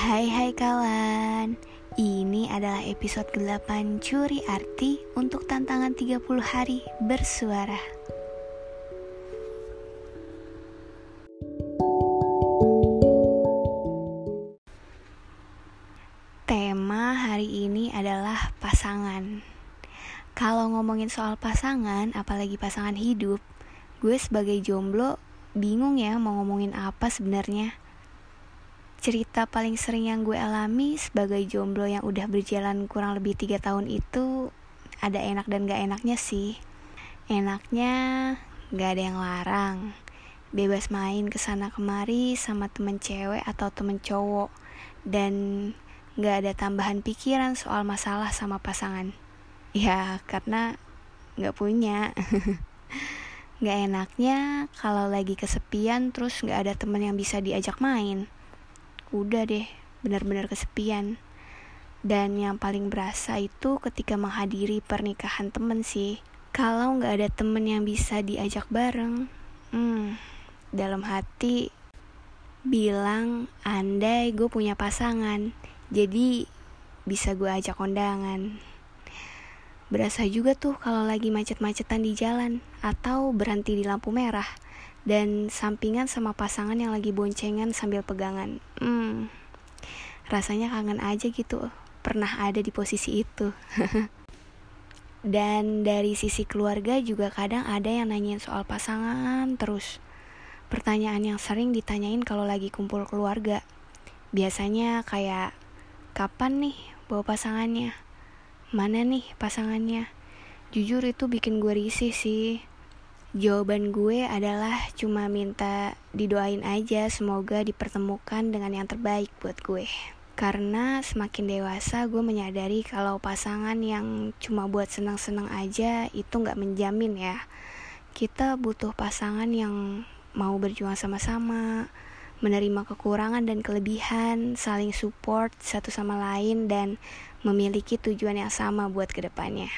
Hai hai kawan. Ini adalah episode 8 Curi Arti Untuk tantangan 30 hari bersuara. Tema hari ini adalah pasangan. Kalau ngomongin soal pasangan, apalagi pasangan hidup Gue sebagai jomblo bingung ya mau ngomongin apa sebenarnya cerita paling sering yang gue alami sebagai jomblo yang udah berjalan kurang lebih tiga tahun itu ada enak dan gak enaknya sih. Enaknya gak ada yang larang. Bebas main ke sana kemari sama temen cewek atau temen cowok. Dan gak ada tambahan pikiran soal masalah sama pasangan. Ya karena gak punya. Gak enaknya kalau lagi kesepian terus gak ada temen yang bisa diajak main udah deh benar-benar kesepian. Dan yang paling berasa itu ketika menghadiri pernikahan temen sih. Kalau nggak ada temen yang bisa diajak bareng hmm, dalam hati bilang andai gue punya pasangan jadi bisa gue ajak kondangan. Berasa juga tuh kalau lagi macet-macetan di jalan atau berhenti di lampu merah dan sampingan sama pasangan yang lagi boncengan sambil pegangan. Hmm, rasanya kangen aja gitu, pernah ada di posisi itu. dan dari sisi keluarga juga kadang ada yang nanyain soal pasangan terus. Pertanyaan yang sering ditanyain kalau lagi kumpul keluarga. Biasanya kayak, kapan nih bawa pasangannya? Mana nih pasangannya? Jujur itu bikin gue risih sih Jawaban gue adalah cuma minta didoain aja semoga dipertemukan dengan yang terbaik buat gue. Karena semakin dewasa gue menyadari kalau pasangan yang cuma buat senang-senang aja itu nggak menjamin ya. Kita butuh pasangan yang mau berjuang sama-sama, menerima kekurangan dan kelebihan, saling support satu sama lain dan memiliki tujuan yang sama buat ke depannya.